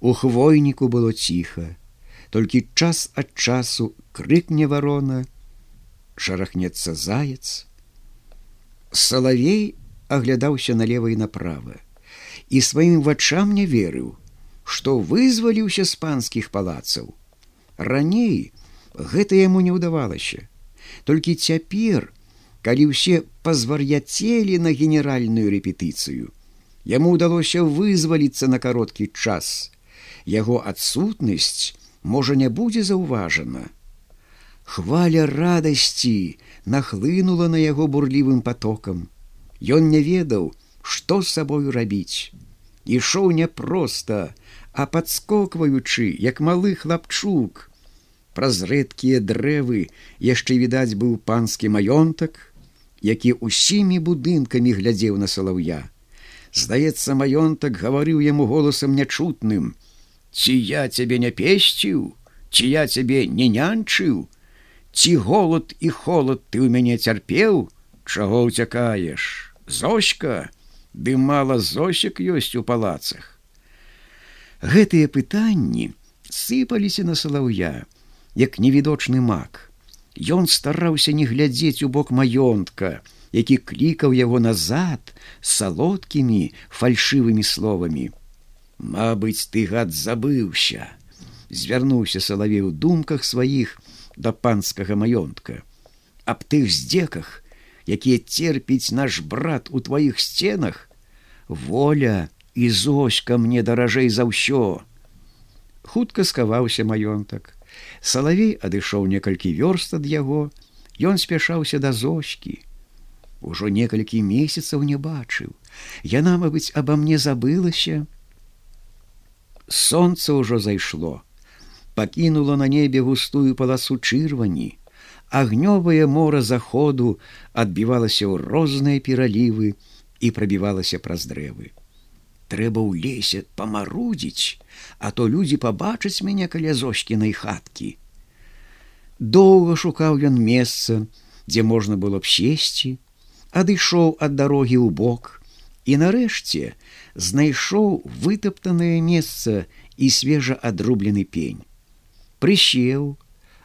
У хвойніку было ціха, толькі час ад часу крыкне варона, шарахнецца заяц. Салавей аглядаўся налева і направа і сваім вачам не верыў, што вызваліўся з панскіх палацаў. Раней гэта яму не ўдавалася. Толькі цяпер, калі ўсе пазвар'яцелі на генеральную рэпетыцыю, яму ўдалося вызваліцца на кароткі час. Яго адсутнасць можа не будзе заўважана. Хваля радасці нахлынула на яго бурлівым потокам. Ён не ведаў, што з сабою рабіць. Ішоў няпроста, а падскокваючы, як малы хлапчук. Праз рэдкія дрэвы яшчэ відаць быў панскі маёнтак, які усімі будынкамі глядзеў на салаўя. Здаецца, маёнтак гаварыў яму голасам нячутным: « Ці я цябе не песціў, ці я цябе не нянчыў, Ці голод і холод ты ў мяне цярпеў, Чаго ўцякаеш? Зочка, ды мала зосек ёсць у палацах. Гэтыя пытанні сыпаліся на салаўя, як невідочны мак. Ён стараўся не глядзець у бок маёнтка, які клікаў яго назад салодкімі фальшывымі словамі. Мабыць, ты гад забыўся, звярнуўся салавей у думках сваіх да панскага маёнтка. Аб тых здзеках, якія терпіць наш брат у тваіх сценах, воля і зоська мне даражэй за ўсё. Хутка скаваўся маёнтак. Салавей адышоў некалькі вёрст ад яго, Ён спяшаўся да зочкі. Ужо некалькі месяцаў не бачыў. Яна, мабыць, аба мне забылася. Сонца ўжо зайшло, пакінула на небе густую паласу чырвані, агнёвае мора заходу адбівалася ў розныя пералівы і прабівалася праз дрэвы. Трэба ў лесе памарудзіць, а то людзі пабачаць мяне каля зошкінай хаткі. Доўга шукаў ён месца, дзе можна было б сесці, адышоў ад дарогі ў бок і нарэшце знайшоў вытаптанае месца і свежа адрублены пень. Прысеў,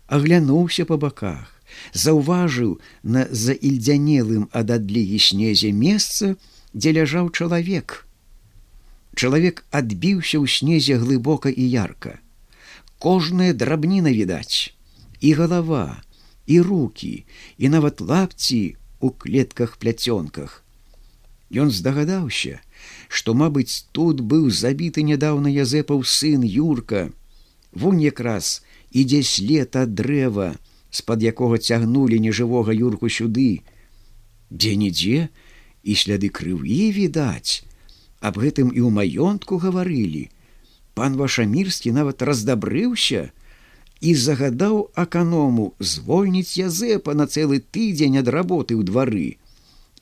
аглянуўся па баках, заўважыў на заільдзянелым ад адлігі снезе месца, дзе ляжаў чалавек. Чалавек адбіўся ў снезе глыбока і ярка. Кожная драбніна відаць, і галава, і руки, і нават лапці у клетках пляцёнках. Ён здагадаўся, што, мабыць, тут быў забіты нядаўна язэпаў сын юрка. Вунь якраз ідзе след ад дрэва, з-пад якога цягнулі нежывога юрку сюды. Дзе-нідзе і сляды крыві відаць. Аб гэтым і ў маёнтку гаварылі. Пан вашамірскі нават раздабрыўся і загадаў аканому звольніць язэпа на цэлы тыдзень ад работы ў двары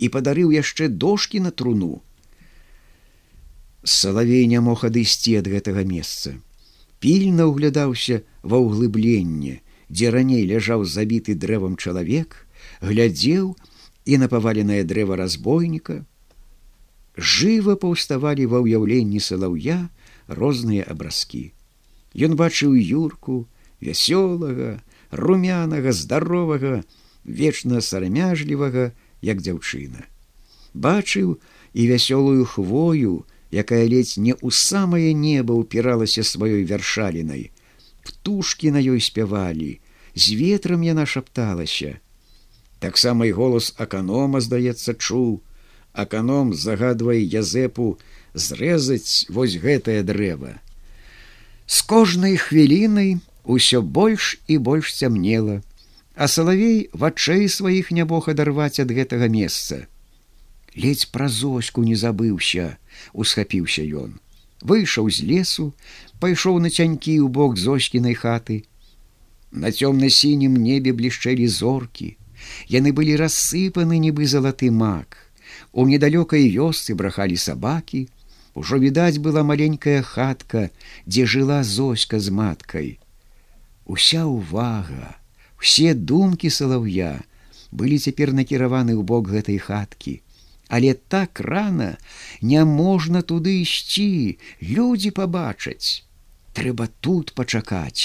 і падарыў яшчэ дошки на труну. Салавей не мог адысці ад гэтага месца. Пільна ўглядаўся ва ўглыбленне, дзе раней ляжаў забіты дрэвам чалавек, глядзеў і на паваленае дрэва разбойніка. Жыва паўставалі ва ўяўленні салаўя розныя абразкі. Ён бачыў юрку, вясёлага, румянага, здаровага, вечна сарамяжлівага, як дзяўчына. Бачыў і вясёлую хвою, якая ледзь не ў самае неба ўпіралася сваёй вяршалінай, птушки на ёй спявалі з ветрам яна шапталася. Таксама і голос аканома здаецца чуў. Аканом загадвае язэпу зрэзаць вось гэтае дрэва. З кожнай хвілінай усё больш і больш цямнела а салавей вачэй сваіх не бог адарваць ад гэтага месца ледзь праз оську не забыўся усхапіўся ён выйшаў з лесу пайшоў на цянькі ў бок зочкінай хаты. На цёмна-сінім небе блішчэлі зоркі. Яны былі рассыпаны нібы залаты мак. У недалёкай вёсцы брахалі сабакі. Ужо відаць была маленькая хатка, дзе жыла зоська з маткай. Уся ўвага, усе думкі салаўя былі цяпер накіраваны ў бок гэтай хаткі. Але так рана не можна туды ісці, людзі пабачаць. трэба тут пачакаць.